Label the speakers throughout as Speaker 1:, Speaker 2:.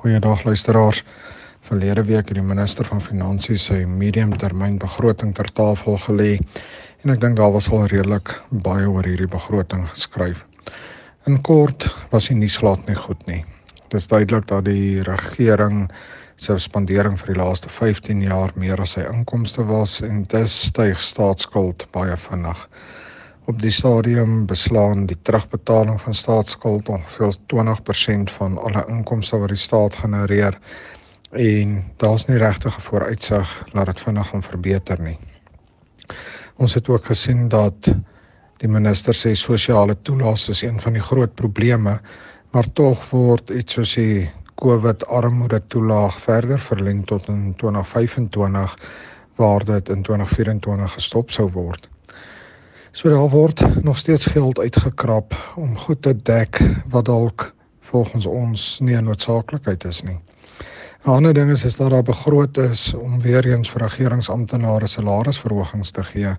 Speaker 1: Goeiedag luisteraars. Verlede week het die minister van Finansies sy mediumtermyn begroting ter tafel gelê en ek dink daar was al redelik baie oor hierdie begroting geskryf. In kort was die nuusglad nie goed nie. Dit is duidelik dat die regering se spandering vir die laaste 15 jaar meer as sy inkomste was en dit styg staatsskuld baie vinnig. Op die stadium beslaan die terugbetaling van staatsskuld ongeveer 20% van alle inkomste wat die staat genereer en daar's nie regtig 'n vooruitsig dat dit vinnig gaan verbeter nie. Ons het ook gesien dat die minister sê sosiale toelaas is een van die groot probleme, maar tog word iets soos die COVID armoede toelaag verder verleng tot in 2025 waar dit in 2024 gestop sou word. So daar word nog steeds geld uitgekrap om goed te dek wat dalk volgens ons nie 'n noodsaaklikheid is nie. 'n Ander ding is is dat daar begroot is om weer eens vir regeringsamptenare salarisverhogings te gee.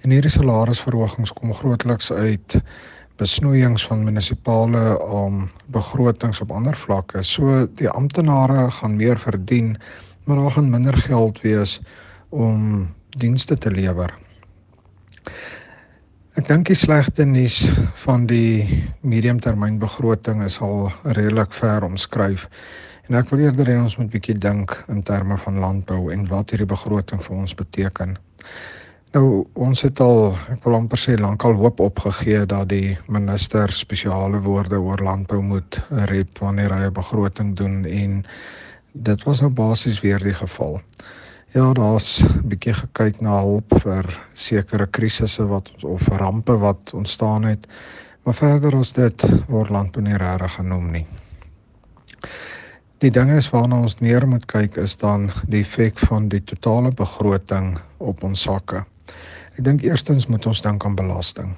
Speaker 1: En hierdie salarisverhogings kom grootliks uit besnoeiings van munisipale um, begrotings op ander vlakke. So die amptenare gaan meer verdien, maar daar gaan minder geld wees om dienste te lewer. Ek dink die slegste nuus van die mediumtermynbegroting is al redelik ver omskryf. En ek wil eerder hê ons moet bietjie dink in terme van landbou en wat hierdie begroting vir ons beteken. Nou, ons het al, ek wil amper sê lankal hoop opgegee dat die minister spesiale woorde oor landbou moet rep wanneer hy 'n begroting doen en dit was nou basies weer die geval. Ja, daar's 'n bietjie gekyk na hulp vir sekere krisisse wat ons of rampe wat ontstaan het. Maar verder as dit word landbou nie regtig genoem nie. Die ding is waarna ons meer moet kyk is dan die effek van die totale begroting op ons sakke. Ek dink eerstens moet ons dink aan belasting.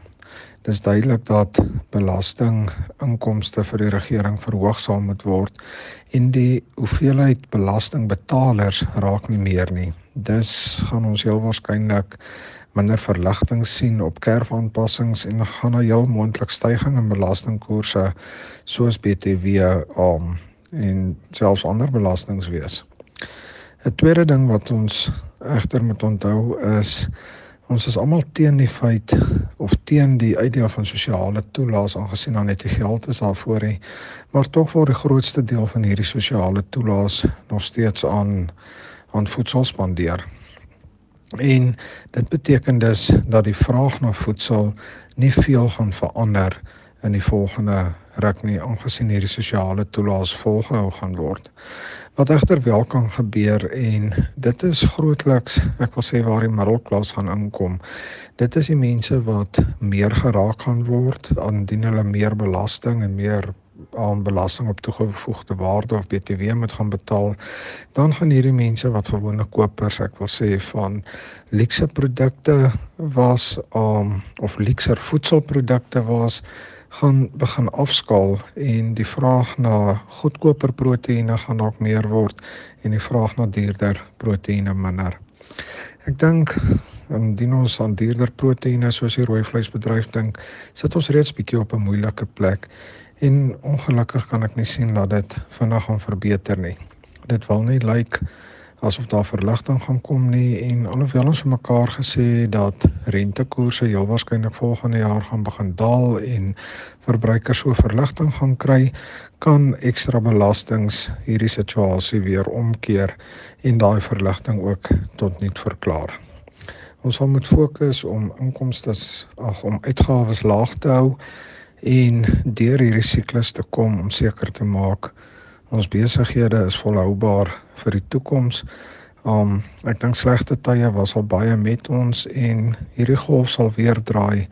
Speaker 1: Dis duidelik dat belasting inkomste vir die regering verhoog sal moet word en die hoeveelheid belastingbetalers raak nie meer nie. Dis gaan ons heel waarskynlik minder verligting sien op kerfaanpassings en gaan daar heel moontlik stygings in belastingkoerse soos BTW om en selfs ander belastings wees. 'n Tweede ding wat ons egter moet onthou is Ons is almal teen die feit of teen die idee van sosiale toelaas aangesien dan net die geld is daarvoor hè. Maar tog word die grootste deel van hierdie sosiale toelaas nog steeds aan aan voedsel spandeer. En dit beteken dus dat die vraag na voedsel nie veel gaan verander in die volgende ruk nie aangesien hierdie sosiale toelaas volgehou gaan word. Wat egter wel kan gebeur en dit is grootliks ek wil sê waar die middelklas gaan inkom. Dit is die mense wat meer geraak gaan word aandien hulle meer belasting en meer aan belasting op toegevoegde waarde of BTW moet gaan betaal, dan gaan hierdie mense wat gewone kopers, ek wil sê van luukse produkte was um, of luukser voedselprodukte was gaan begin afskaal en die vraag na goedkoper proteïene gaan dalk meer word en die vraag na duurder proteïene minder. Ek dink indien ons aan duurder proteïene soos die rooi vleisbedryf dink, sit ons reeds bietjie op 'n moeilike plek en ongelukkig kan ek nie sien dat dit vinnig gaan verbeter nie. Dit wil nie lyk like asof daar verligting gaan kom nie en alhoewel ons mekaar gesê dat rentekoerse heel waarskynlik volgende jaar gaan begin daal en verbruikers so verligting gaan kry, kan ekstra belastings hierdie situasie weer omkeer en daai verligting ook tot nul verklaar. Ons sal moet fokus om inkomste ag om uitgawes laag te hou en deur hierdie siklus te kom om seker te maak ons besighede is volhoubaar vir die toekoms. Um ek dink slegte tye was al baie met ons en hierdie golf sal weer draai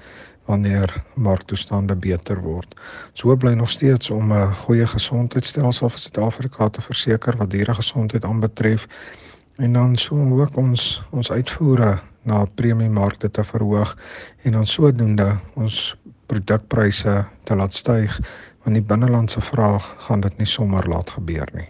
Speaker 1: wanneer marktoestande beter word. So bly nog steeds om 'n goeie gesondheidstelsel vir Suid-Afrika te verseker wat diere gesondheid aanbetref en dan so ook ons ons uitvoere na premiemarkte te verhoog en dan sodoende ons produkpryse te laat styg want die binnelandse vraag gaan dit nie sommer laat gebeur nie.